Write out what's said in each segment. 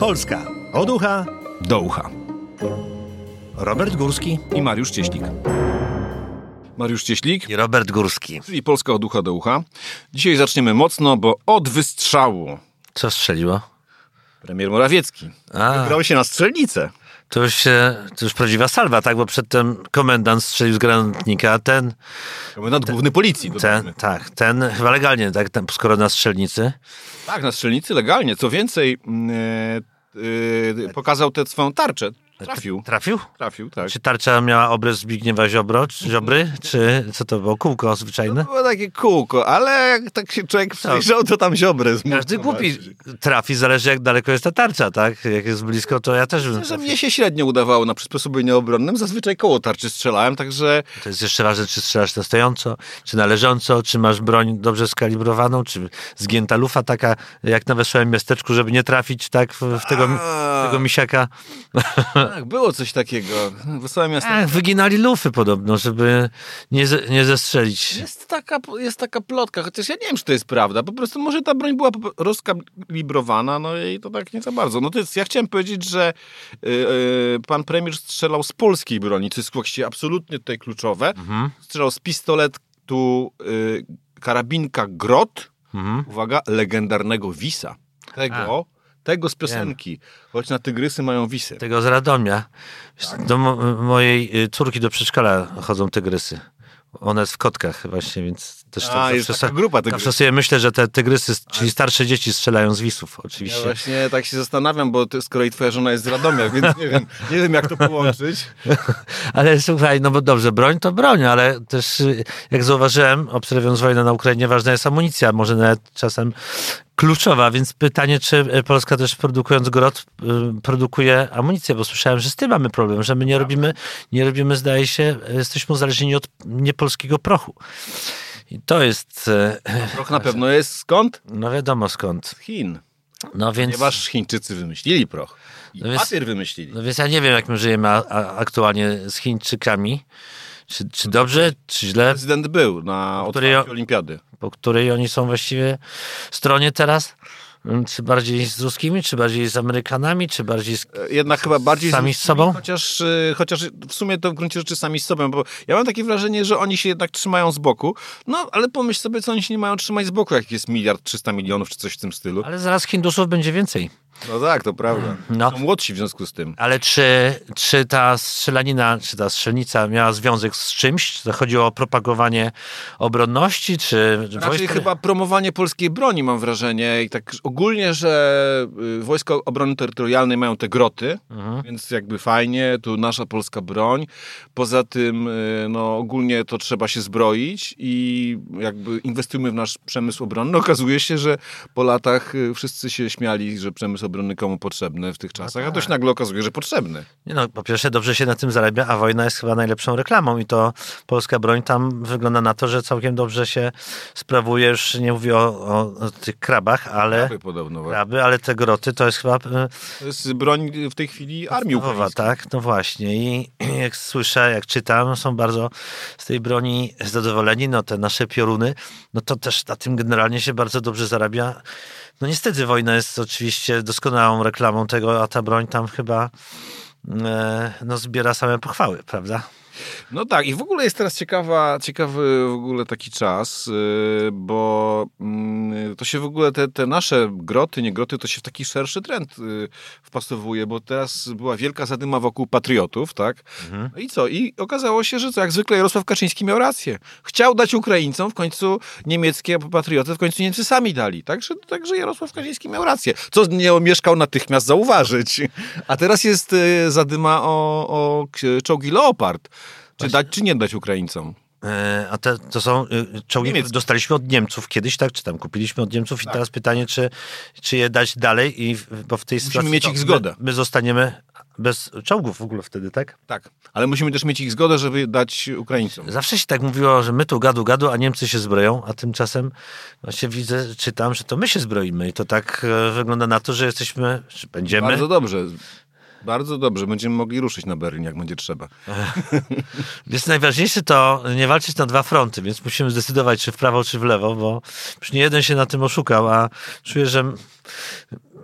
Polska od ucha do ucha. Robert Górski I Mariusz Cieślik. Mariusz Cieślik, I Robert Górski. czyli Polska od ucha do ucha. Dzisiaj zaczniemy mocno, bo od wystrzału Co strzeliło? premier Morawiecki A, wybrał się na strzelnicę. To już, się, to już prawdziwa salwa, tak? Bo przedtem komendant strzelił z granatnika, a ten, Komendant główny policji. ten, tak, ten chyba legalnie, tak? Ten, skoro na strzelnicy. Tak, na strzelnicy legalnie. Co więcej, e, e, pokazał tę swoją tarczę. Trafił. Trafił? Trafił, tak. Czy tarcza miała obrys Zbigniewa Ziobro, czy Ziobry? Czy co to było? Kółko zwyczajne? To było takie kółko, ale jak tak się człowiek przyjrzał, to tam zmusił. Każdy głupi trafi, zależy jak daleko jest ta tarcza, tak? Jak jest blisko, to ja też bym Że mnie się średnio udawało na przysposobieniu obronnym. Zazwyczaj koło tarczy strzelałem, także To jest jeszcze ważne, czy strzelasz na stojąco, czy na leżąco, czy masz broń dobrze skalibrowaną, czy zgięta lufa taka, jak na wesołym miasteczku, żeby nie trafić tak w, w tego, A. tego misiaka. tak, było coś takiego. Wesołe miasto. Ach, wyginali lufy podobno, żeby nie, ze, nie zestrzelić. Jest taka, jest taka plotka, chociaż ja nie wiem, czy to jest prawda. Po prostu może ta broń była rozkalibrowana, no i to tak nie za bardzo. No to jest, ja chciałem powiedzieć, że y, y, pan premier strzelał z polskiej broni, co jest właściwie absolutnie tutaj kluczowe. Mhm. Strzelał z pistoletu y, karabinka Grot, Mhm. uwaga, legendarnego Wisa. Tego, tego z piosenki. Choć na tygrysy mają wisy. Tego z Radomia. Do mo mojej y, córki do przedszkola chodzą tygrysy. Ona jest w kotkach właśnie, więc też A, tak jest zawsze, taka grupa zawsze tygrysów. sobie myślę, że te tygrysy, czyli starsze dzieci strzelają z wisów Ja oczywiście. właśnie tak się zastanawiam, bo ty, z kolei twoja żona jest z Radomia, więc nie wiem, nie wiem jak to połączyć. Ale słuchaj, no bo dobrze, broń to broń, ale też y, jak zauważyłem, obserwując wojnę na Ukrainie, ważna jest amunicja, może nawet czasem kluczowa, więc pytanie, czy y, Polska też produkując grot y, produkuje amunicję, bo słyszałem, że z tym mamy problem, że my nie robimy, nie robimy, zdaje się, jesteśmy uzależnieni od niepolskiego prochu. I to jest, Proch na pewno jest skąd? no wiadomo skąd. Z Chin. No więc, Ponieważ Chińczycy wymyślili proch. I No więc- papier wymyślili. no więc ja nie wiem, jak my żyjemy a, a, aktualnie z Chińczykami. Czy, czy dobrze, czy źle? Prezydent był na której- olimpiady. po której oni są właściwie stronie teraz? Mm, Czy bardziej z ruskimi, czy bardziej z Amerykanami, czy bardziej z... E, Jednak chyba bardziej Sami z ruskimi, sobą? Chociaż, e, chociaż w sumie to w gruncie rzeczy sami z sobą, bo ja mam takie wrażenie, że oni się jednak trzymają z boku. No, ale pomyśl sobie, co oni się nie mają trzymać z boku, jak jest miliard trzysta milionów, czy coś w tym stylu. Ale zaraz Hindusów będzie więcej. No tak, to prawda. No. Są młodsi w związku z tym. Ale czy, czy ta strzelanina, czy ta strzelnica miała związek z czymś? Czy chodziło o propagowanie obronności, czy Raczej wojska? chyba promowanie polskiej broni, mam wrażenie. I tak ogólnie, że y, Wojska Obrony Terytorialnej mają te groty, Mhm. więc jakby fajnie, tu nasza polska broń. Poza tym, y, no ogólnie to trzeba się zbroić i jakby inwestujmy w nasz przemysł obronny. Okazuje się, że po latach y, wszyscy się śmiali, że przemysł obronny komu potrzebny w tych czasach, a to się nagle okazuje, że potrzebny. Nie no, po pierwsze dobrze się na tym zarabia, a wojna jest chyba najlepszą reklamą i to polska broń tam wygląda na to, że całkiem dobrze się sprawuje. Już nie mówię o, o, o tych krabach, ale... Kraby podobno. Kraby, ale te groty to jest chyba e, To jest broń w tej chwili armii ukraińskiej. tak? No właśnie. I jak słyszę, jak czytam, są bardzo z tej broni zadowoleni. No te nasze pioruny, no to też na tym generalnie się bardzo dobrze zarabia. No niestety wojna jest oczywiście doskonałą reklamą tego, a ta broń tam chyba e, no zbiera same pochwały, prawda? No tak, i w ogóle jest teraz ciekawa, ciekawy w ogóle taki czas, yy, bo mm, to się w ogóle te, te nasze groty, nie groty, to się w taki szerszy trend yy, wpasowuje, bo teraz była wielka zadyma wokół patriotów, tak? No i co? I okazało się, że co, jak zwykle Jarosław Kaczyński miał rację. Chciał dać Ukraińcom, w końcu niemieckie patrioty, w końcu Niemcy sami dali. Także, także Jarosław Kaczyński miał rację. Co nie omieszkał natychmiast zauważyć. A teraz jest yy, zadyma o, o czołgi Leopard. Czy dać, czy nie dać Ukraińcom? E, A te, to są y, czołgi, Niemieckie. które dostaliśmy od Niemców kiedyś, tak? Czy tam kupiliśmy od Niemców i teraz pytanie, czy, czy je dać dalej i bo w tej sytuacji mieć ich zgodę. My, my zostaniemy bez czołgów w ogóle wtedy, tak? Tak. Ale musimy też mieć ich zgodę, żeby dać Ukraińcom. Zawsze się tak mówiło, że my tu gadu gadu, a Niemcy się zbroją, a tymczasem właśnie widzę, czytam, że to my się zbroimy i to tak e, wygląda na to, że jesteśmy, że będziemy. Bardzo dobrze. Bardzo dobrze. Będziemy mogli ruszyć na Berlin, jak będzie trzeba. Więc najważniejsze to nie walczyć na dwa fronty, więc musimy zdecydować, czy w prawo, czy w lewo, bo już nie jeden się na tym oszukał, a czuję, że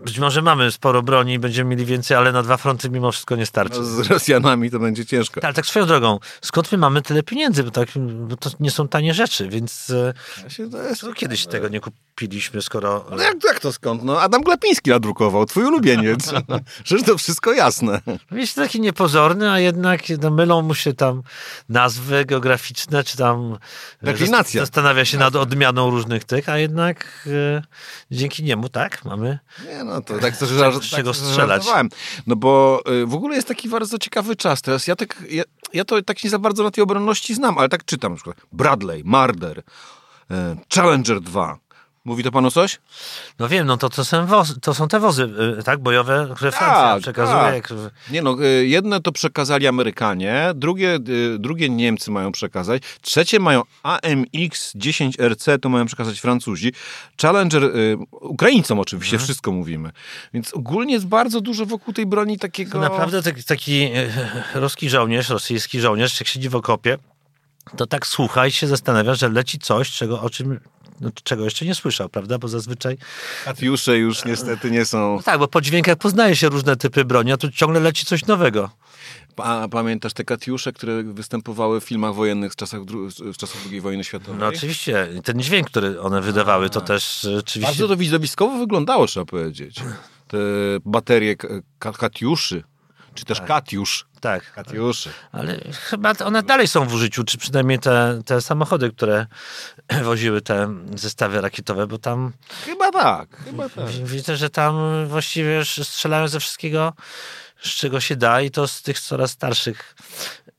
być może mamy sporo broni i będziemy mieli więcej, ale na dwa fronty mimo wszystko nie starczy. No, z Rosjanami to będzie ciężko. Tak, ale tak swoją drogą, skąd my mamy tyle pieniędzy, bo, tak, bo to nie są tanie rzeczy, więc e, Ja się- to jest- co kiedyś tego nie kupiliśmy, skoro... No jak, jak to skąd? No Adam Glapiński nadrukował, twój ulubieniec. Przecież to wszystko jasne. Jest taki niepozorny, a jednak no, mylą mu się tam nazwy geograficzne, czy tam e, Deklinacja. zast- zastanawia się nad odmianą różnych tych, a jednak e, dzięki niemu, tak, mamy Nie no, to tak to z czego tak to strzelać. żartowałem. No bo y, w ogóle jest taki bardzo ciekawy czas. Teraz ja tak, ja, ja to tak nie za bardzo na tej obronności znam, ale tak czytam na przykład. Bradley, Marder, y, Challenger 2. Mówi to panu coś? No wiem, no to, to, są, wozy, to są te wozy, y, tak, bojowe, które Francja Tak, przekazuje. tak. Nie no, y, jedne to przekazali Amerykanie, drugie, y, drugie Niemcy mają przekazać, trzecie mają AMX-10RC, to mają przekazać Francuzi. Challenger, Ukraińcom oczywiście, Mhm. wszystko mówimy. Więc ogólnie jest bardzo dużo wokół tej broni takiego... to naprawdę taki, taki ruski żołnierz, rosyjski żołnierz, jak siedzi w okopie, to tak słucha i się zastanawia, że leci coś, czego, o czym, no, czego jeszcze nie słyszał, prawda? Bo zazwyczaj... Katiusze już niestety nie są... No tak, bo po dźwiękach poznaje się różne typy broni, a tu ciągle leci coś nowego. A pamiętasz te Katiusze, które występowały w filmach wojennych z czasach, z czasów II wojny światowej? No oczywiście, ten dźwięk, który one wydawały, to też oczywiście... Bardzo to widowiskowo wyglądało, trzeba powiedzieć. Te baterie Katiuszy, czy też Katiusz. Tak, Katiuszy. ale chyba one dalej są w użyciu, czy przynajmniej te, te samochody, które woziły te zestawy rakietowe, bo tam Chyba tak, chyba tak. wi- widzę, że tam właściwie strzelają ze wszystkiego, z czego się da i to z tych coraz starszych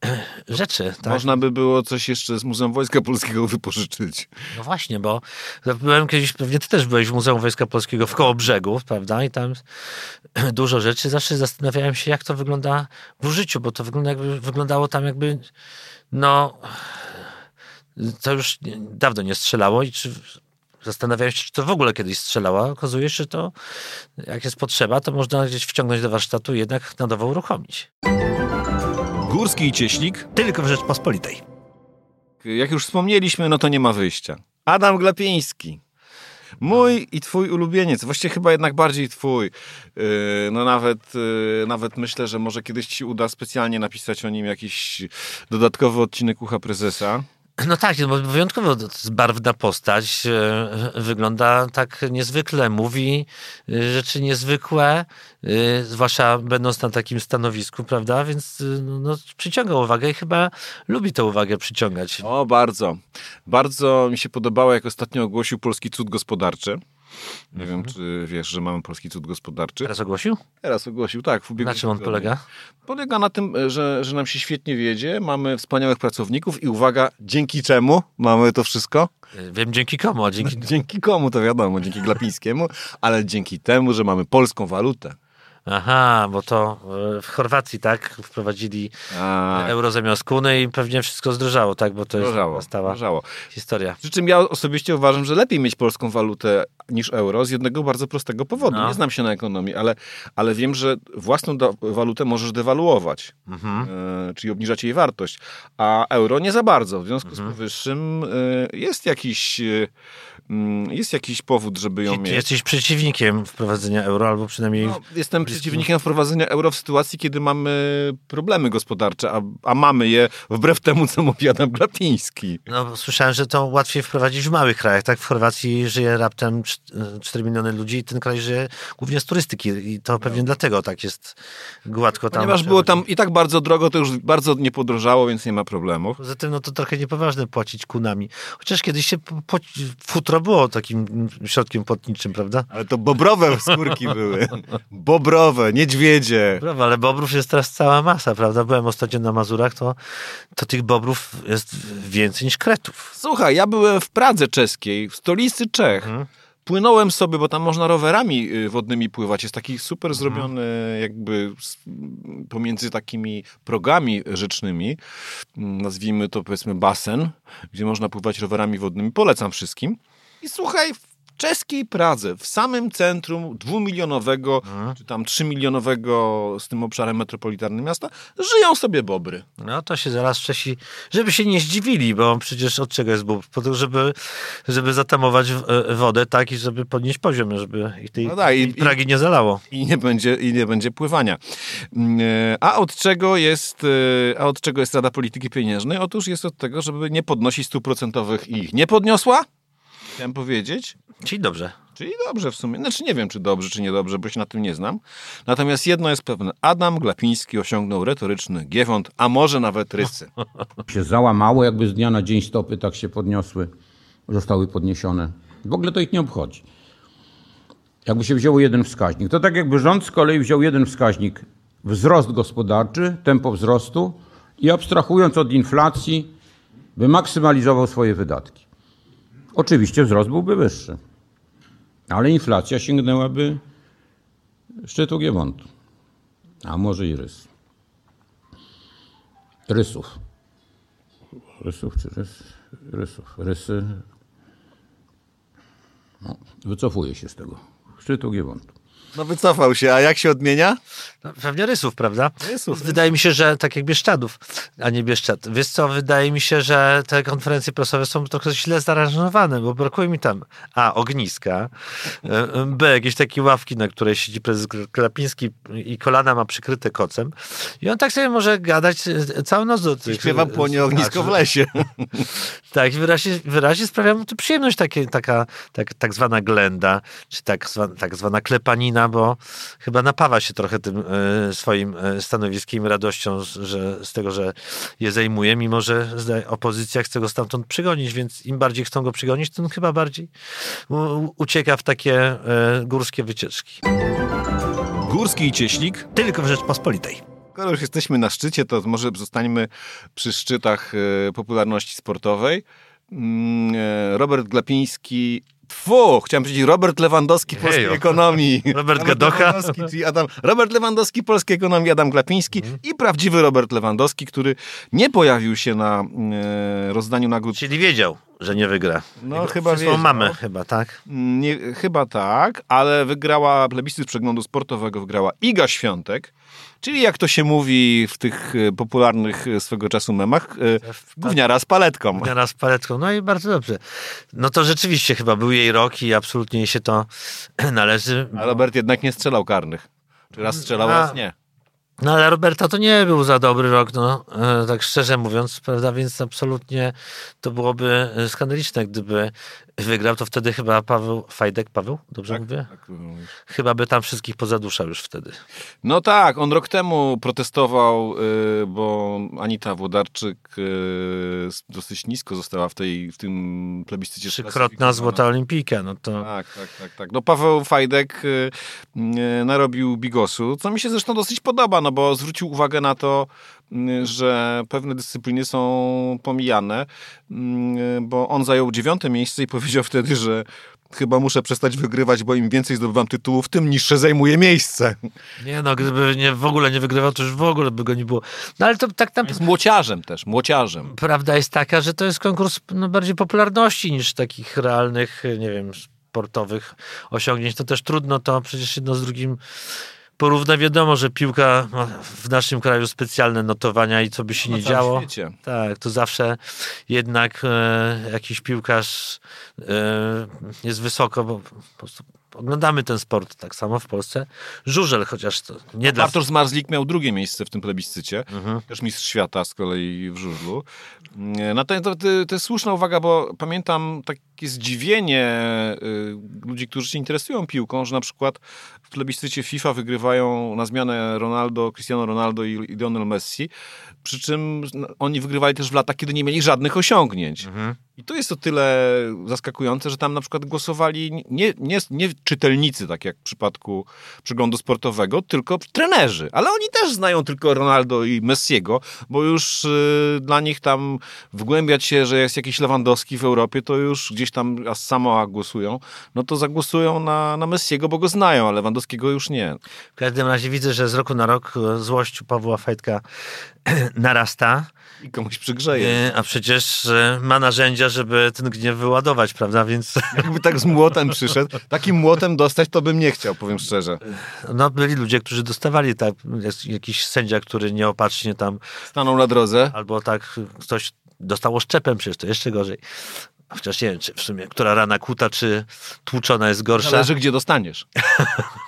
rzeczy. Tak? Można by było coś jeszcze z Muzeum Wojska Polskiego wypożyczyć. No właśnie, bo byłem kiedyś, pewnie ty też byłeś w Muzeum Wojska Polskiego w Kołobrzegu, prawda? I tam dużo rzeczy. Zawsze zastanawiałem się, jak to wygląda w użyciu, bo to wygląda jakby, wyglądało tam jakby, no, to już dawno nie strzelało i czy zastanawiałem się, czy to w ogóle kiedyś strzelało. Okazuje się, że to jak jest potrzeba, to można gdzieś wciągnąć do warsztatu i jednak na nowo uruchomić. Górski i Cieślik. Tylko w Rzeczpospolitej. Jak już wspomnieliśmy, no to nie ma wyjścia. Adam Glapiński. Mój i twój ulubieniec, właściwie chyba jednak bardziej twój. Yy, No nawet, yy, nawet myślę, że może kiedyś ci uda specjalnie napisać o nim jakiś dodatkowy odcinek Ucha Prezesa. No tak, bo wyjątkowo barwna postać. e, Wygląda tak niezwykle, mówi e, rzeczy niezwykłe, e, zwłaszcza będąc na takim stanowisku, prawda? Więc no, no, przyciąga uwagę i chyba lubi tę uwagę przyciągać. O, bardzo. Bardzo mi się podobało, jak ostatnio ogłosił Polski Cud Gospodarczy. Nie wiem, czy wiesz, że mamy Polski Cud Gospodarczy. Teraz ogłosił? Teraz ogłosił, tak. W Na czym on tygodniu. polega? Polega na tym, że, że nam się świetnie wiedzie, mamy wspaniałych pracowników i uwaga, dzięki czemu mamy to wszystko? E, Wiem dzięki komu, a dzięki... Dzięki komu, to wiadomo, dzięki Glapińskiemu, ale dzięki temu, że mamy polską walutę. Aha, bo to e, w Chorwacji, tak? Wprowadzili A, euro zamiast kuny i pewnie wszystko zdrożało, tak? Bo to jest stała drożało. historia. Przy czym ja osobiście uważam, że lepiej mieć polską walutę niż euro z jednego bardzo prostego powodu. No. Nie znam się na ekonomii, ale, ale wiem, że własną walutę możesz dewaluować, Mhm. e, czyli obniżać jej wartość, a euro nie za bardzo. W związku Mhm. z powyższym e, jest jakiś, e, mm, jest jakiś powód, żeby ją ty mieć. jesteś przeciwnikiem wprowadzenia euro, albo przynajmniej... No, jestem przeciwnikiem wprowadzenia euro w sytuacji, kiedy mamy problemy gospodarcze, a, a mamy je wbrew temu, co mówi Adam Glapiński. No, słyszałem, że to łatwiej wprowadzić w małych krajach, tak? W Chorwacji żyje raptem cz- 4 miliony ludzi i ten kraj żyje głównie z turystyki i to pewnie dlatego tak jest gładko tam. Ponieważ było tam i tak bardzo drogo, to już bardzo nie podrożało, więc nie ma problemów. Poza tym, no to trochę niepoważne płacić kunami. Chociaż kiedyś się futro było takim środkiem płatniczym, prawda? Ale to bobrowe skórki były. Bobrowe, niedźwiedzie. Brawo, ale bobrów jest teraz cała masa, prawda? Byłem ostatnio na Mazurach, to, to tych bobrów jest więcej niż kretów. Słuchaj, ja byłem w Pradze czeskiej, w stolicy Czech. Płynąłem sobie, bo tam można rowerami y, wodnymi pływać. Jest taki super zrobiony jakby pomiędzy takimi progami rzecznymi. Nazwijmy to powiedzmy basen, gdzie można pływać rowerami wodnymi. Polecam wszystkim. I słuchaj, czeskiej Pradze, w samym centrum dwumilionowego, Mhm. czy tam trzymilionowego z tym obszarem metropolitarnym miasta, żyją sobie bobry. No to się zaraz Czesi, żeby się nie zdziwili, bo przecież od czego jest bób? Po to, żeby, żeby zatamować e, wodę tak i żeby podnieść poziom, żeby ich tej No tak, i- i, Pragi nie zalało. I nie będzie, i nie będzie pływania. Mm, e, A od czego jest, e, a od czego jest Rada Polityki Pieniężnej? Otóż jest od tego, żeby nie podnosić stóp procentowych i ich nie podniosła. Chciałem powiedzieć. Czyli dobrze. Czyli dobrze w sumie. Znaczy nie wiem, czy dobrze, czy niedobrze, bo się na tym nie znam. Natomiast jedno jest pewne. Adam Glapiński osiągnął retoryczny giewont, a może nawet rysy. się załamało, jakby z dnia na dzień stopy tak się podniosły, zostały podniesione. W ogóle to ich nie obchodzi. Jakby się wzięło jeden wskaźnik. To tak jakby rząd z kolei wziął jeden wskaźnik, wzrost gospodarczy, tempo wzrostu i abstrahując od inflacji, wymaksymalizował swoje wydatki. Oczywiście wzrost byłby wyższy, ale inflacja sięgnęłaby szczytu Giewontu, a może i rys. Rysów. Rysów czy rys? Rysów. Rysy. No, wycofuję się z tego. Szczytu Giewontu. No wycofał się, a jak się odmienia? No, pewnie rysów, prawda? Rysów, Wydaje mi się, że tak jak Bieszczadów, a nie Bieszczad. Wiesz co, wydaje mi się, że te konferencje prasowe są trochę źle zaaranżowane, bo brakuje mi tam A. ogniska, e, B. jakieś takie ławki, na której siedzi prezes Klapiński i kolana ma przykryte kocem i on tak sobie może gadać e, całą noc do tych... Śpiewa płonie ognisko w lesie. Tak, wyraźnie, wyraźnie sprawia mu to przyjemność, takie, taka tak, tak zwana glenda, czy tak zwana, tak zwana klepanina, bo chyba napawa się trochę tym e, swoim e, stanowiskiem i radością, z, że, z tego, że je zajmuje, mimo że opozycja chce go stamtąd przygonić, więc im bardziej chcą go przygonić, tym chyba bardziej ucieka w takie e, górskie wycieczki. Górski i Cieśnik. Tylko w Rzeczpospolitej. Skoro już jesteśmy na szczycie, to może zostaniemy przy szczytach popularności sportowej. Mm, Robert Glapiński. Tfu, chciałem powiedzieć Robert Lewandowski polskiej Hejo. ekonomii. Robert Gadocha. Lewandowski, czyli Adam, Robert Lewandowski polskiej ekonomii, Adam Glapiński Mhm. i prawdziwy Robert Lewandowski, który nie pojawił się na e, rozdaniu nagród. Czyli wiedział, że nie wygra. No, Jego- chyba wiedział. mamę chyba, tak? Nie, chyba tak, ale wygrała plebiscyt przeglądu sportowego, wygrała Iga Świątek, czyli jak to się mówi w tych e, popularnych e, swego czasu memach, e, gówniara z paletką. Raz paletką. No i bardzo dobrze. No to rzeczywiście chyba był jej rok i absolutnie jej się to należy. A Robert jednak nie strzelał karnych. Czy raz strzelał, A. raz nie. No ale Roberta to nie był za dobry rok, no tak szczerze mówiąc, prawda, więc absolutnie to byłoby skandaliczne, gdyby wygrał, to wtedy chyba Paweł Fajdek, Paweł, dobrze mówię? Tak. Chyba by tam wszystkich pozaduszał już wtedy. No tak, on rok temu protestował, y, bo Anita Włodarczyk y, dosyć nisko została w, tej, w tym plebiscycie. Trzykrotna złota olimpijka, no to... Tak, tak, tak, tak. No Paweł Fajdek y, narobił bigosu, co mi się zresztą dosyć podoba, no bo zwrócił uwagę na to, że pewne dyscypliny są pomijane, y, bo on zajął dziewiąte miejsce i powiedział wtedy, że chyba muszę przestać wygrywać, bo im więcej zdobywam tytułów, tym niższe zajmuje miejsce. Nie no, gdyby nie, w ogóle nie wygrywał, to już w ogóle by go nie było. No ale to tak tam... Jest młociarzem też, młociarzem. Prawda jest taka, że to jest konkurs no, bardziej popularności niż takich realnych, nie wiem, sportowych osiągnięć. To też trudno to przecież jedno z drugim porówna. Wiadomo, że piłka ma w naszym kraju specjalne notowania i co by się nie działo. świecie. Tak, to zawsze jednak e, jakiś piłkarz e, jest wysoko, bo po prostu oglądamy ten sport tak samo w Polsce. Żużel chociaż to nie dla... Bartosz Zmarzlik miał drugie miejsce w tym plebiscycie. Mhm. Też mistrz świata z kolei w żużlu. Natomiast to, to, to jest słuszna uwaga, bo pamiętam takie zdziwienie y, ludzi, którzy się interesują piłką, że na przykład w plebiscycie FIFA wygrywają na zmianę Ronaldo, Cristiano Ronaldo i, Lionel Messi, przy czym oni wygrywali też w latach, kiedy nie mieli żadnych osiągnięć. Mhm. I to jest o tyle zaskakujące, że tam na przykład głosowali nie, nie, nie czytelnicy, tak jak w przypadku przeglądu sportowego, tylko trenerzy. Ale oni też znają tylko Ronaldo i Messiego, bo już y, dla nich tam wgłębiać się, że jest jakiś Lewandowski w Europie, to już gdzieś gdzieś tam a samo głosują, no to zagłosują na, na Messiego, bo go znają, a Lewandowskiego już nie. W każdym razie widzę, że z roku na rok e, złość Pawła Fajtka narasta, I komuś przygrzeje. e, a przecież e, ma narzędzia, żeby ten gniew wyładować, prawda? Więc Jakby tak z młotem przyszedł, takim młotem dostać to bym nie chciał, powiem szczerze. no, byli ludzie, którzy dostawali tak, jakiś sędzia, który nieopatrznie tam, Stanął na drodze. albo tak ktoś dostał szczepem, przecież to jeszcze gorzej. Chociaż nie wiem, czy w sumie, która rana kuta, czy tłuczona jest gorsza. Zależy, gdzie dostaniesz.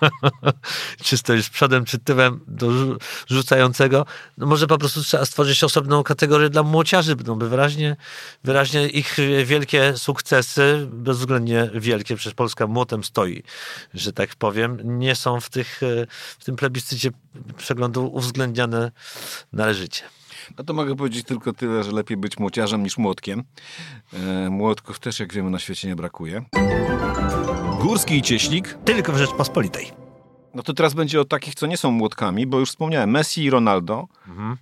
czy stoisz przodem, czy tyłem do rzu- rzucającego. No może po prostu trzeba stworzyć osobną kategorię dla młociarzy, no by wyraźnie, wyraźnie ich wielkie sukcesy, bezwzględnie wielkie, przecież Polska młotem stoi, że tak powiem, nie są w, tych, w tym plebiscycie przeglądu uwzględniane należycie. No to mogę powiedzieć tylko tyle, że lepiej być młociarzem niż młotkiem. E, młotków też, jak wiemy, na świecie nie brakuje. Górski i Cieśnik. Tylko w Rzeczpospolitej. No to teraz będzie o takich, co nie są młotkami, bo już wspomniałem, Messi i Ronaldo.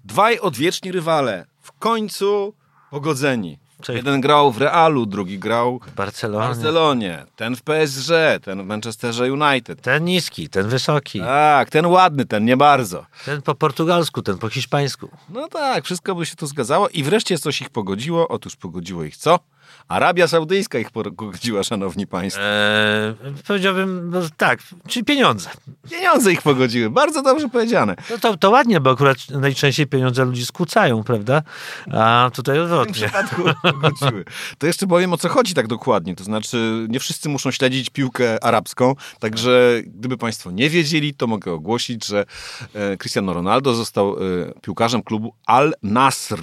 Dwaj odwieczni rywale. W końcu pogodzeni. Czyli- Jeden grał w Realu, drugi grał W Barcelonie. Barcelonie, ten w PSG, ten w Manchesterze United. Ten niski, ten wysoki, Tak, ten ładny, ten nie bardzo. ten po portugalsku, ten po hiszpańsku. No tak, wszystko by się tu zgadzało i wreszcie coś ich pogodziło. Otóż pogodziło ich co? Arabia Saudyjska ich pogodziła, szanowni państwo. Eee, powiedziałbym, no, tak, czyli pieniądze. Pieniądze ich pogodziły, bardzo dobrze powiedziane. No to, to ładnie, bo akurat najczęściej pieniądze ludzi skłócają, prawda? A tutaj W tym odwrotnie. przypadku pogodziły. To jeszcze powiem o co chodzi tak dokładnie. To znaczy, nie wszyscy muszą śledzić piłkę arabską, także gdyby państwo nie wiedzieli, to mogę ogłosić, że e, Cristiano Ronaldo został e, piłkarzem klubu Al Nasr.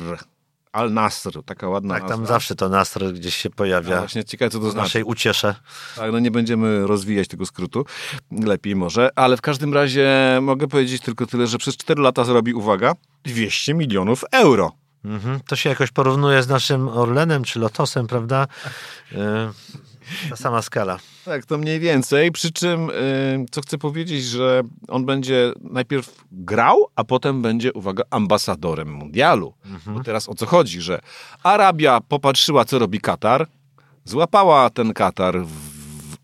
Al Nasr, taka ładna Tak, tam nazwa. zawsze to nastrój gdzieś się Ja pojawia właśnie ciekawe, co to znaczy. naszej uciesze. Tak, no nie będziemy rozwijać tego skrótu. Lepiej może. Ale w każdym razie mogę powiedzieć tylko tyle, że przez 4 lata zrobi, uwaga, 200 milionów euro. Mhm. To się jakoś porównuje z naszym Orlenem czy Lotosem, prawda? E, ta sama skala. Tak, to mniej więcej. Przy czym, y, co chcę powiedzieć, że on będzie najpierw grał, a potem będzie, uwaga, ambasadorem mundialu. Bo teraz o co chodzi, że Arabia popatrzyła, co robi Katar, złapała ten Katar w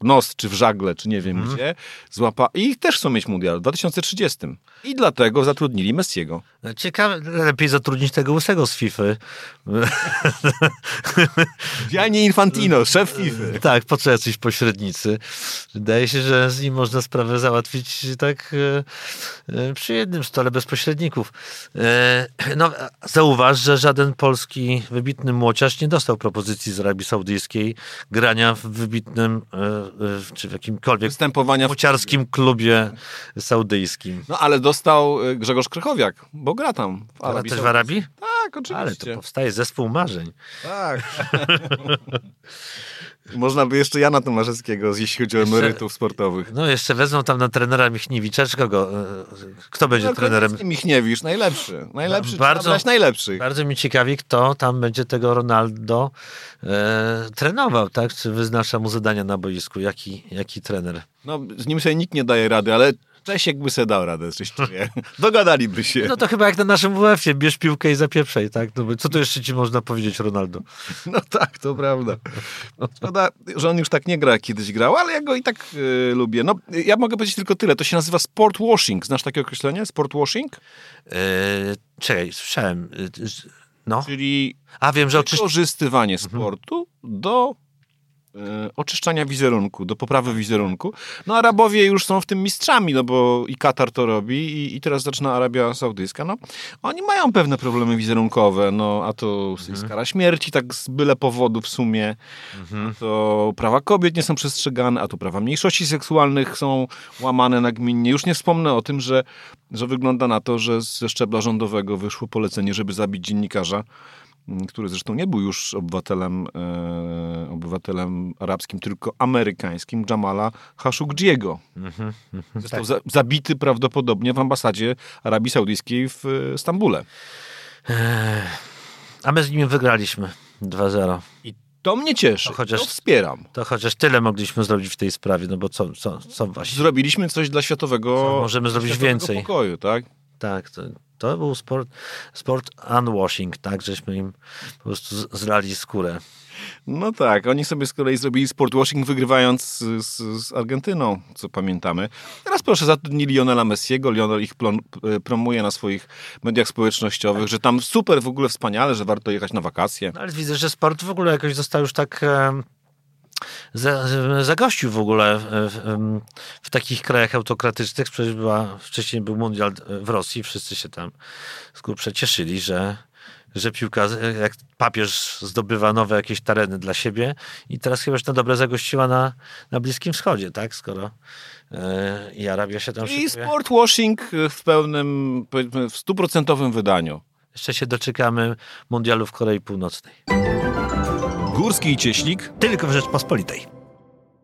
nos, czy w żagle, czy nie wiem gdzie, złapa i też chcą mieć mundial w 2030. I dlatego zatrudnili Messiego. Ciekawe, lepiej zatrudnić tego łysego z FIFA. Gianni Infantino, szef FIFA. Tak, po co jacyś pośrednicy? Wydaje się, że z nim można sprawę załatwić tak e, e, przy jednym stole bez pośredników. E, no, zauważ, że żaden polski wybitny młociarz nie dostał propozycji z Arabii Saudyjskiej grania w wybitnym czy w jakimkolwiek Występowania w... młociarskim klubie saudyjskim. No ale dostał y, Grzegorz Krychowiak, bo gra tam w Ale Arabii też w. Arabii? Tak, oczywiście. Ale to powstaje zespół marzeń. Tak. Można by jeszcze Jana Tomaszewskiego, jeśli chodzi o emerytów sportowych. No jeszcze wezmą tam na trenera Michniewicza, czy kogo? e, Kto będzie No, trenerem? Michniewicz, najlepszy. Najlepszy, Bardzo- bardzo, brać najlepszych. Bardzo mi ciekawi, kto tam będzie tego Ronaldo e, trenował, tak? Czy wyznacza mu zadania na boisku? Jaki, jaki trener? No, z nim sobie nikt nie daje rady, ale Czesiek by sobie dał radę, coś czuję. Dogadaliby się. No to chyba jak na naszym WF-ie, bierz piłkę i zapieprzaj, tak? No, co tu jeszcze ci można powiedzieć, Ronaldo? No tak, to prawda. Szkoda, że on już tak nie gra, jak kiedyś grał, ale ja go i tak y, lubię. No, y, ja mogę powiedzieć tylko tyle. To się nazywa sport washing. Znasz takie określenie? Sport washing? E, czekaj, słyszałem. z- No. Czyli A wiem, że oczyszcz... wykorzystywanie sportu do oczyszczania wizerunku, do poprawy wizerunku. No Arabowie już są w tym mistrzami, no bo i Katar to robi i, i teraz zaczyna Arabia Saudyjska. No, oni mają pewne problemy wizerunkowe, no a to jest kara śmierci, tak z byle powodu w sumie. A to prawa kobiet nie są przestrzegane, a to prawa mniejszości seksualnych są łamane nagminnie. Już nie wspomnę o tym, że, że wygląda na to, że ze szczebla rządowego wyszło polecenie, żeby zabić dziennikarza, który zresztą nie był już obywatelem, e, obywatelem arabskim, tylko amerykańskim, Jamala Khashoggiego. Został za, zabity prawdopodobnie w ambasadzie Arabii Saudyjskiej w e, Stambule. A my z nim wygraliśmy 2-0. I to mnie cieszy, To chociaż- to wspieram. To chociaż tyle mogliśmy zrobić w tej sprawie, no bo co, co, co właśnie... Zrobiliśmy coś dla światowego, Co możemy zrobić więcej? pokoju, tak? Tak, to To był sport, sport unwashing, tak, żeśmy im po prostu z- zlali skórę. No tak, oni sobie z kolei zrobili sportwashing wygrywając z, z, z Argentyną, co pamiętamy. Teraz proszę, zatrudnili Lionela Messiego, Lionel ich plon, e, promuje na swoich mediach społecznościowych, że tam super, w ogóle wspaniale, że warto jechać na wakacje. No ale widzę, że sport w ogóle jakoś został już tak za, zagościł w ogóle w, w, takich krajach autokratycznych. Przecież była, wcześniej był mundial w Rosji, wszyscy się tam z grubsza cieszyli, że, że piłka, jak papież zdobywa nowe jakieś tereny dla siebie i teraz chyba już na dobre zagościła na, na Bliskim Wschodzie, tak? Skoro e, i Arabia się tam I szykuje. sportwashing w pełnym, powiedzmy, w stuprocentowym wydaniu. Jeszcze się doczekamy mundialu w Korei Północnej. Górski i Cieśnik. Tylko w Rzeczpospolitej.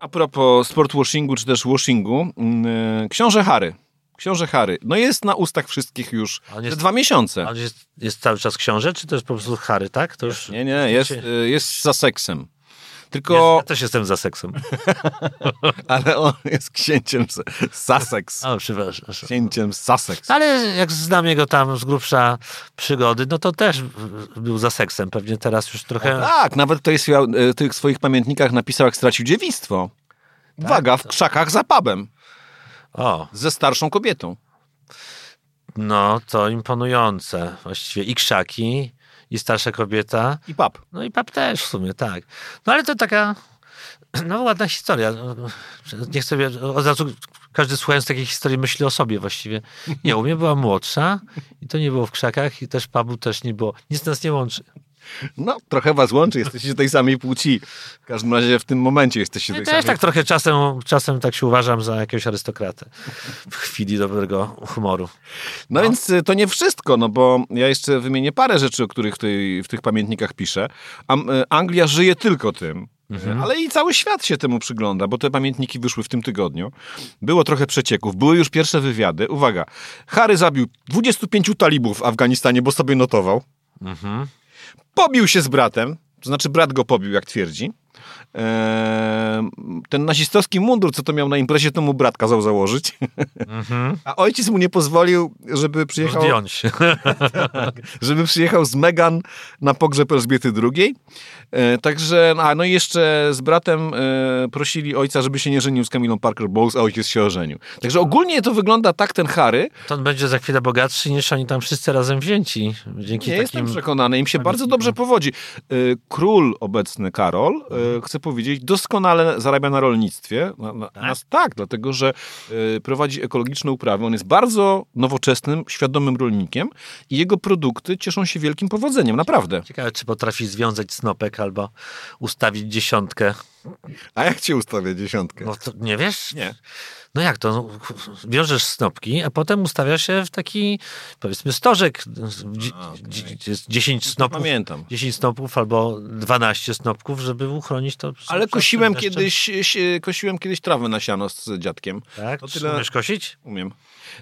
A propos sportwashingu, czy też washingu, mm, książę Harry. Książę Harry. No jest na ustach wszystkich już On jest- dwa miesiące. A on jest, jest cały czas książę, czy to jest po prostu Harry, tak? To już... Nie, nie, jest, Znaczy- y, jest za seksem. Tylko, ja też jestem za seksem. ale on jest księciem Sussex. O, przepraszam. Księciem Sussex. Ale jak znam jego tam z grubsza przygody, no to też był za seksem. Pewnie teraz już trochę... Tak, nawet tutaj w y, tych swoich pamiętnikach napisał, jak stracił dziewictwo. Uwaga, w krzakach za pubem. O, Ze starszą kobietą. no to imponujące. Właściwie i krzaki, i starsza kobieta. I pub. No i pap też w sumie, tak. No ale to taka, no ładna historia. Niech sobie od razu każdy słuchając takiej historii myśli o sobie właściwie. Nie, u mnie była młodsza i to nie było w krzakach i też pubu też nie było. Nic nas nie łączy. No, trochę was łączy, jesteście tej samej płci. W każdym razie w tym momencie jesteście Ja tej też samej tak trochę czasem, czasem tak się uważam za jakiegoś arystokratę w chwili dobrego humoru. No, więc y, to nie wszystko, no bo ja jeszcze wymienię parę rzeczy, o których tej, w tych pamiętnikach piszę. Am, y, Anglia żyje tylko tym. Mhm. Ale i cały świat się temu przygląda, bo te pamiętniki wyszły w tym tygodniu. Było trochę przecieków, były już pierwsze wywiady. Uwaga, Harry zabił 25 talibów w Afganistanie, bo sobie notował. Mhm. Pobił się z bratem, to znaczy brat go pobił, jak twierdzi. Eee, ten nazistowski mundur, co to miał na imprezie, to mu brat kazał założyć. Mhm. A ojciec mu nie pozwolił, żeby przyjechał, Zdjąć się. żeby przyjechał z Megan na pogrzeb Elżbiety II. E, także, a no i jeszcze z bratem e, prosili ojca, żeby się nie żenił z Camilą Parker Bowles, a ojciec się ożenił. Także ogólnie to wygląda tak, ten Harry. To on będzie za chwilę bogatszy niż oni tam wszyscy razem wzięci. Dzięki Nie takim... jestem przekonany, im się bardzo dobrze powodzi. Król obecny Karol, chcę powiedzieć, doskonale zarabia na rolnictwie. Na, na, tak? Nas, tak, dlatego że e, prowadzi ekologiczne uprawy. On jest bardzo nowoczesnym, świadomym rolnikiem i jego produkty cieszą się wielkim powodzeniem, naprawdę. Ciekawe, czy potrafi związać snopek albo ustawić dziesiątkę. A jak cię ustawia dziesiątkę? No to nie wiesz? Nie. No jak to? No, wiążesz snopki, a potem ustawia się w taki, powiedzmy, stożek. Jest 10 snopów. Pamiętam. 10 snopów albo 12 snopków, żeby uchronić to. Ale kosiłem kiedyś, si- kosiłem kiedyś trawę na siano z dziadkiem. Tak? To tyle- Umiesz kosić? Umiem.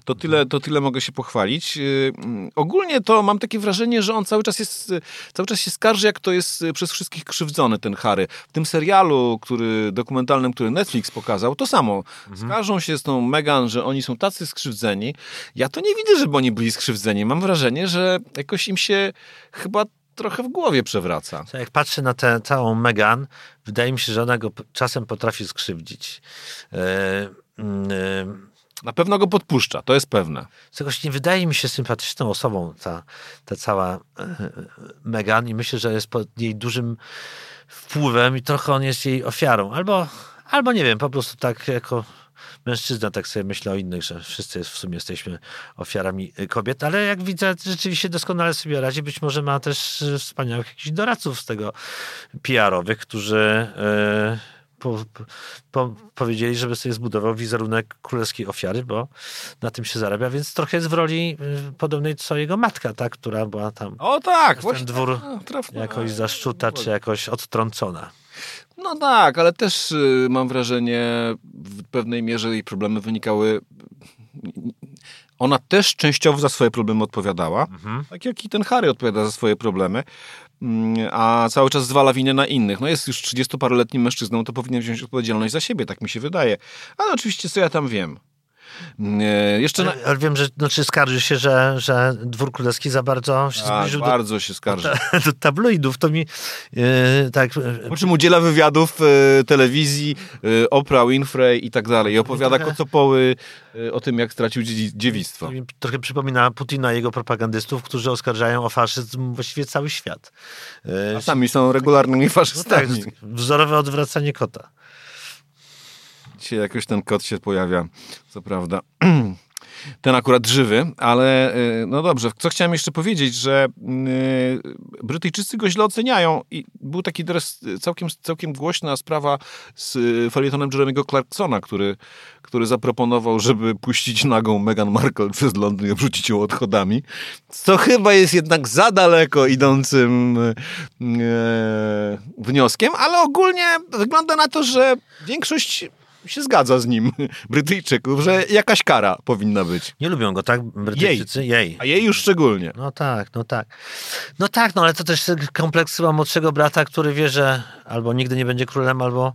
To tyle, to tyle mogę się pochwalić. Yy, mm, Ogólnie to mam takie wrażenie, że on cały czas jest, y, cały czas się skarży, jak to jest y, przez wszystkich krzywdzony ten Harry. W tym serialu, który, dokumentalnym, który Netflix pokazał, to samo. Skarżą się z tą Megan, że oni są tacy skrzywdzeni. Ja to nie widzę, żeby oni byli skrzywdzeni. Mam wrażenie, że jakoś im się chyba trochę w głowie przewraca. Jak patrzę na tę całą Megan, wydaje mi się, że ona go czasem potrafi skrzywdzić. Mm, e, Na pewno go podpuszcza, to jest pewne. Czegoś nie wydaje mi się sympatyczną osobą ta, ta cała e, Megan i myślę, że jest pod jej dużym wpływem i trochę on jest jej ofiarą. Albo, albo nie wiem, po prostu tak jako mężczyzna tak sobie myślę o innych, że wszyscy w sumie jesteśmy ofiarami kobiet, ale jak widzę, rzeczywiście doskonale sobie radzi. Być może ma też y, wspaniałych jakichś doradców z tego PR-owych, którzy y, po, po, powiedzieli, żeby sobie zbudował wizerunek królewskiej ofiary, bo na tym się zarabia, więc trochę jest w roli y, podobnej co jego matka, ta, która była tam O tak, ten właśnie. dwór A, trafna. jakoś zaszczuta, czy jakoś odtrącona. No tak, ale też y, mam wrażenie, w pewnej mierze jej problemy wynikały. Ona też częściowo za swoje problemy odpowiadała, tak jak i ten Harry odpowiada za swoje problemy, mm, a cały czas zwala winę na innych. No jest już 30-paroletnim mężczyzną, to powinien wziąć odpowiedzialność za siebie, tak mi się wydaje. Ale oczywiście, co ja tam wiem. E, jeszcze na... Ale wiem, że znaczy skarży się, że, że dwór królewski za bardzo się Tak, zbliżył do, bardzo się skarży. do tabloidów. To mi e, tak... e, Po czym udziela wywiadów e, telewizji, e, Oprah Winfrey i tak dalej. I opowiada trochę- kocopoły o tym, jak stracił dzie- dziewictwo. Trochę przypomina Putina i jego propagandystów, którzy oskarżają o faszyzm właściwie cały świat. A sami są regularnymi no tak, faszystami. wzorowe odwracanie kota. Dzisiaj jakoś ten kot się pojawia, co prawda. Ten akurat żywy, ale y, no dobrze. Co chciałem jeszcze powiedzieć, że y, Brytyjczycy go źle oceniają i był taki teraz całkiem, całkiem głośna sprawa z y, felietonem Jeremy'ego Clarksona, który, który zaproponował, żeby puścić nagą Meghan Markle przez Londyn i obrzucić ją odchodami, co chyba jest jednak za daleko idącym e, wnioskiem, ale ogólnie wygląda na to, że większość się zgadza z nim, Brytyjczyków, że jakaś kara powinna być. Nie lubią go, tak? Brytyjczycy? Jej. A jej już szczególnie. No tak, no tak. No tak, no ale to też kompleks chyba młodszego brata, który wie, że albo nigdy nie będzie królem, albo,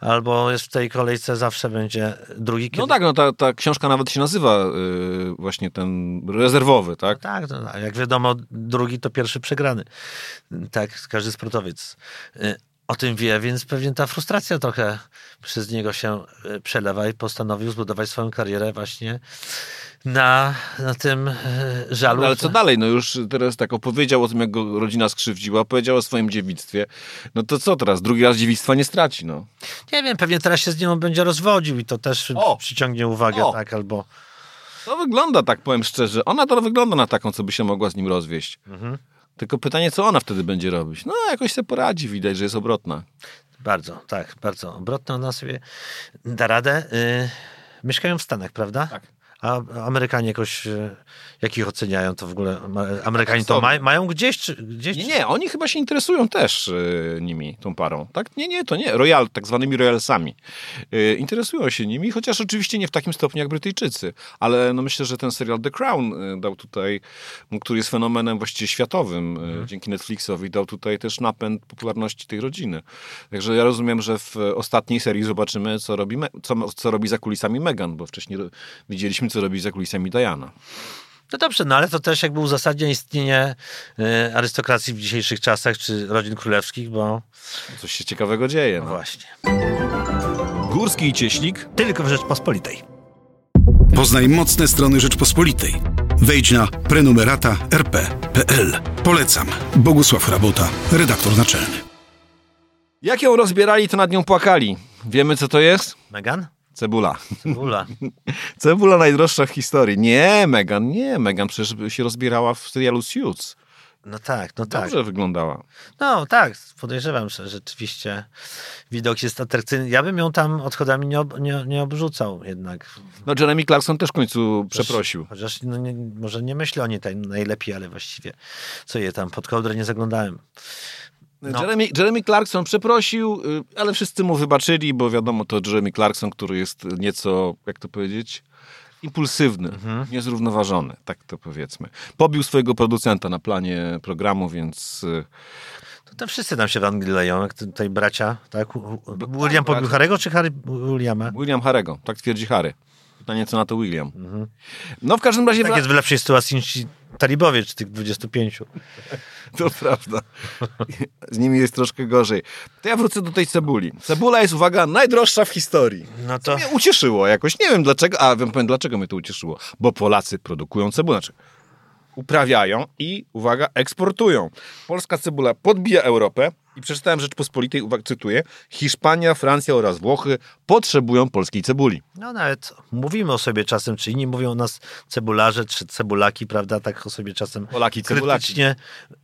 albo jest w tej kolejce zawsze będzie drugi. No tak, no ta, ta książka nawet się nazywa y, właśnie ten rezerwowy, tak? Tak, no, a jak wiadomo, drugi to pierwszy przegrany. Tak, każdy sportowiec y, o tym wie, więc pewnie ta frustracja trochę przez niego się y, przelewa i postanowił zbudować swoją karierę właśnie na, na tym y, żalu. No, ale co dalej? No już teraz tak opowiedział o tym, jak go rodzina skrzywdziła, powiedział o swoim dziewictwie. No to co teraz? Drugi raz dziewictwa nie straci, no. Nie wiem, pewnie teraz się z nią będzie rozwodził i to też O! przyciągnie uwagę, O! tak, albo... To wygląda tak, powiem szczerze. Ona to wygląda na taką, co by się mogła z nim rozwieść. Mhm. Tylko pytanie, co ona wtedy będzie robić? No, jakoś sobie poradzi, widać, że jest obrotna. Bardzo, tak, bardzo obrotna ona sobie da radę. Y, mieszkają w Stanach, prawda? Tak. A Amerykanie jakoś, y, jak ich oceniają, to w ogóle Amerykanie to ma, mają gdzieś, czy, gdzieś Nie, nie, oni chyba się interesują też y, nimi, tą parą. Tak? Nie, nie, to nie. Royal, tak zwanymi royalsami. Y, interesują się nimi, chociaż oczywiście nie w takim stopniu jak Brytyjczycy. Ale no myślę, że ten serial The Crown dał tutaj, który jest fenomenem właściwie światowym, y, dzięki Netflixowi, dał tutaj też napęd popularności tej rodziny. Także ja rozumiem, że w ostatniej serii zobaczymy, co robi, Me- co, co robi za kulisami Meghan, bo wcześniej widzieliśmy, co robi za kulisami Diana. No dobrze, no ale to też jakby uzasadnia istnienie y, arystokracji w dzisiejszych czasach, czy rodzin królewskich, bo Coś się ciekawego dzieje. no No. właśnie. Górski i Cieślik Tylko w Rzeczpospolitej. Poznaj mocne strony Rzeczpospolitej. Wejdź na prenumerata rp.pl. Polecam. Bogusław Rabota, redaktor naczelny. Jak ją rozbierali, to nad nią płakali. Wiemy, co to jest? Megan? Cebula. Ula. Cebula najdroższa w historii. Nie, Megan, nie. Megan przecież się rozbierała w serialu Suits. No tak, no tak. Dobrze wyglądała. No tak, podejrzewam, że rzeczywiście widok jest atrakcyjny. Ja bym ją tam odchodami nie, ob, nie, nie obrzucał jednak. No Jeremy Clarkson też w końcu przeprosił. Chociaż no, nie, może nie myślę o niej tak najlepiej, ale właściwie co je tam, pod kołdrę nie zaglądałem. No. Jeremy, Jeremy Clarkson przeprosił, y, ale wszyscy mu wybaczyli, bo wiadomo, to Jeremy Clarkson, który jest nieco, jak to powiedzieć, impulsywny, Mhm. niezrównoważony, tak to powiedzmy. Pobił swojego producenta na planie programu, więc y, To, wszyscy tam się w Anglii leją, jak tutaj bracia, tak? William bracia. pobił Harego, czy Harry Williama? William Harego, tak twierdzi Harry. Pytanie, co na to William. No w każdym razie... Tak jest w lepszej sytuacji niż talibowie, czy tych 25. To prawda. Z nimi jest troszkę gorzej. To ja wrócę do tej cebuli. Cebula jest, uwaga, najdroższa w historii. No to Mnie ucieszyło jakoś. Nie wiem dlaczego, a wiem powiem dlaczego mnie to ucieszyło. Bo Polacy produkują cebulę. Znaczy, uprawiają i, uwaga, eksportują. Polska cebula podbija Europę i przeczytałem Rzeczpospolitej, uwaga, cytuję, Hiszpania, Francja oraz Włochy potrzebują polskiej cebuli. No nawet mówimy o sobie czasem, czy inni mówią o nas cebularze, czy cebulaki, prawda? Tak o sobie czasem Polaki, cebulaki. krytycznie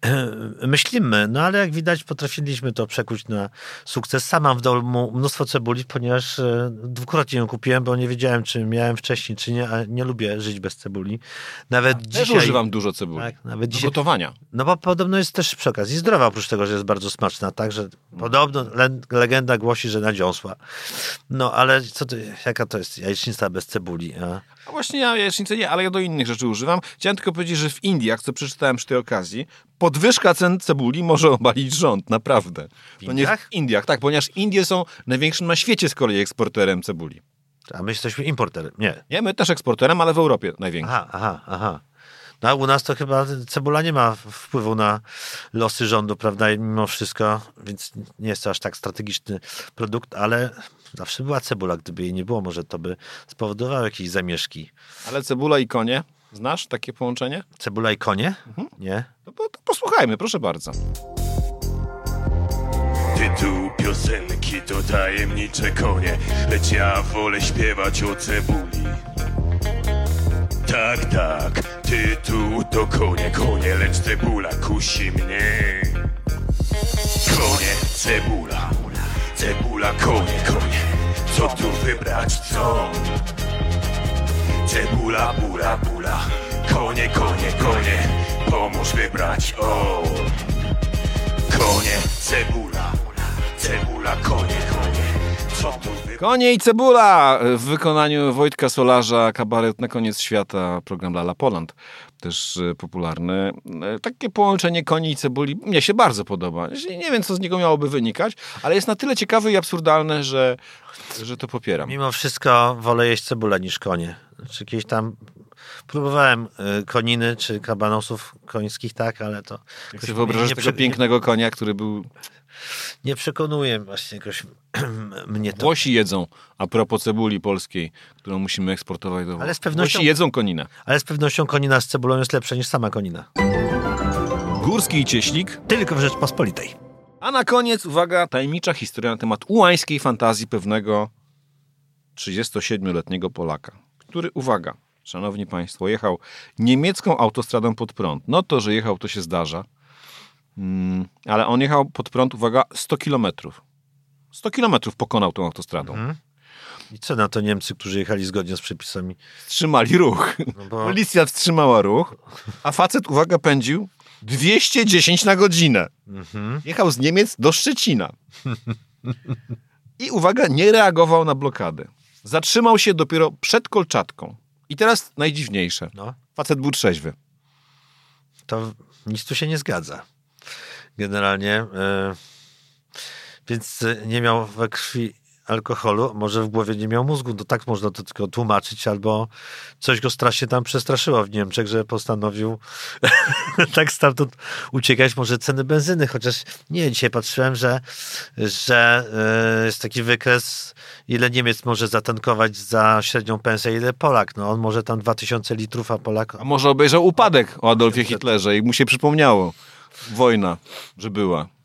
e, myślimy. No ale jak widać potrafiliśmy to przekuć na sukces. Sam mam w domu mnóstwo cebuli, ponieważ e, dwukrotnie ją kupiłem, bo nie wiedziałem, czy miałem wcześniej, czy nie, a nie lubię żyć bez cebuli. Nawet Też dzisiaj... używam dużo cebuli. Tak, nawet Do dzisiaj gotowania. no bo podobno jest też przy okazji zdrowa, oprócz tego, że jest bardzo smaczna, tak, że podobno le legenda głosi, że nadziąsła. No ale co to, jaka to jest jajecznica bez cebuli? A? A właśnie ja jajecznicę nie, ale ja do innych rzeczy używam. Chciałem tylko powiedzieć, że w Indiach, co przeczytałem przy tej okazji, podwyżka cen cebuli może obalić rząd, naprawdę. W Indiach? w Indiach, tak, ponieważ Indie są największym na świecie z kolei eksporterem cebuli. A my jesteśmy importerem. Nie. Nie, my też eksporterem, ale w Europie największy. Aha, aha, aha. No a u nas to chyba cebula nie ma wpływu na losy rządu, prawda, i mimo wszystko, więc nie jest to aż tak strategiczny produkt, ale zawsze była cebula. Gdyby jej nie było, może to by spowodowało jakieś zamieszki. Ale cebula i konie, znasz takie połączenie? Cebula i konie? Nie. No bo to posłuchajmy, proszę bardzo. Tytuł piosenki to tajemnicze konie, lecz ja wolę śpiewać o cebuli. Tak, tak, tytuł to konie, konie, lecz cebula kusi mnie. Konie, cebula, cebula, konie, konie, co tu wybrać, co? Cebula, bula, bula, konie, konie, konie, pomóż wybrać, o! Konie, cebula, cebula, konie, konie. Konie i cebula w wykonaniu Wojtka Solarza, kabaret na koniec świata, program Lala Poland, też e, popularny. E, Takie połączenie koni i cebuli mnie się bardzo podoba. Nie wiem, co z niego miałoby wynikać, ale jest na tyle ciekawe i absurdalne, że, że to popieram. Mimo wszystko wolę jeść cebulę niż konie. Czy kiedyś tam próbowałem y, koniny czy kabanosów końskich, tak, ale to Jak sobie wyobrażasz nie tego pięknego konia, który był... Nie, przekonuje właśnie jakoś mnie to. Włosi jedzą, a propos cebuli polskiej, którą musimy eksportować do. Ale z pewnością- Włosi jedzą koninę. Ale z pewnością konina z cebulą jest lepsza niż sama konina. Górski i Cieślik. Tylko w Rzeczpospolitej. A na koniec, uwaga, tajemnicza historia na temat ułańskiej fantazji pewnego 37-letniego Polaka, który, uwaga, szanowni państwo, jechał niemiecką autostradą pod prąd. No to, że jechał, to się zdarza. Mm, ale on jechał pod prąd, uwaga, 100 kilometrów. 100 kilometrów pokonał tą autostradą. I co na to Niemcy, którzy jechali zgodnie z przepisami? Wstrzymali ruch. No bo Policja wstrzymała ruch, a facet, uwaga, pędził 210 na godzinę. Jechał z Niemiec do Szczecina. I uwaga, nie reagował na blokadę. Zatrzymał się dopiero przed Kolczatką. I teraz najdziwniejsze. no, Facet był trzeźwy. to nic tu się nie zgadza. Generalnie. e, więc nie miał we krwi alkoholu, może w głowie nie miał mózgu. To tak można to tylko tłumaczyć, albo coś go strasznie tam przestraszyło w Niemczech, że postanowił tak stamtąd uciekać. Może ceny benzyny, chociaż nie, dzisiaj patrzyłem, że, że e, jest taki wykres, ile Niemiec może zatankować za średnią pensję, ile Polak. No on może tam 2000 litrów, a Polak A może obejrzał upadek o Adolfie Hitlerze i mu się przypomniało. Wojna, że była.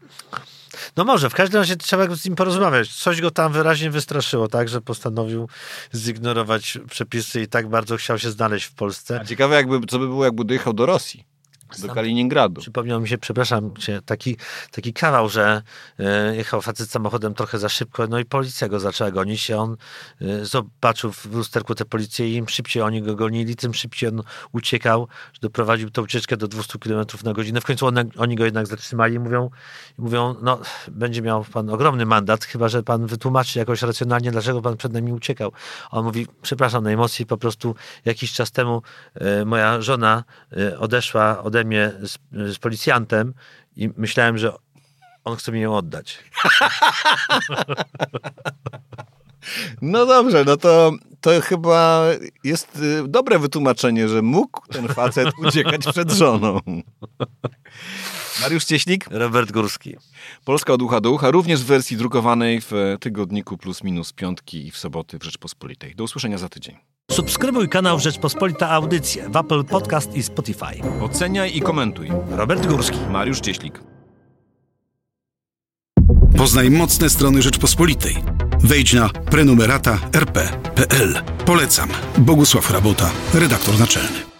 No może, w każdym razie trzeba z nim porozmawiać. Coś go tam wyraźnie wystraszyło, tak, że postanowił zignorować przepisy i tak bardzo chciał się znaleźć w Polsce. A ciekawe, jakby, co by było, jakby dojechał do Rosji. Do Kaliningradu. Przypomniał mi się, przepraszam cię, taki, taki kawał, że e, jechał facet samochodem trochę za szybko, no i policja go zaczęła gonić i on e, zobaczył w lusterku tę policję i im szybciej oni go gonili, tym szybciej on uciekał, że doprowadził tę ucieczkę do 200 km na godzinę. W końcu one, oni go jednak zatrzymali i mówią, mówią, no będzie miał pan ogromny mandat, chyba, że pan wytłumaczy jakoś racjonalnie, dlaczego pan przed nami uciekał. On mówi, przepraszam najmocniej, po prostu jakiś czas temu e, moja żona odeszła ode mnie z, z policjantem i myślałem, że on chce mi ją oddać. No dobrze, no to, to chyba jest y, dobre wytłumaczenie, że mógł ten facet uciekać przed żoną. Mariusz Cieślik, Robert Górski. Polska od ucha do ucha, również w wersji drukowanej w tygodniku plus minus piątki i w soboty w Rzeczpospolitej. Do usłyszenia za tydzień. Subskrybuj kanał Rzeczpospolita Audycje w Apple Podcast i Spotify. Oceniaj i komentuj. Robert Górski. Mariusz Cieślik. Poznaj mocne strony Rzeczpospolitej. Wejdź na prenumerata rp.pl. Polecam. Bogusław Rabota, redaktor naczelny.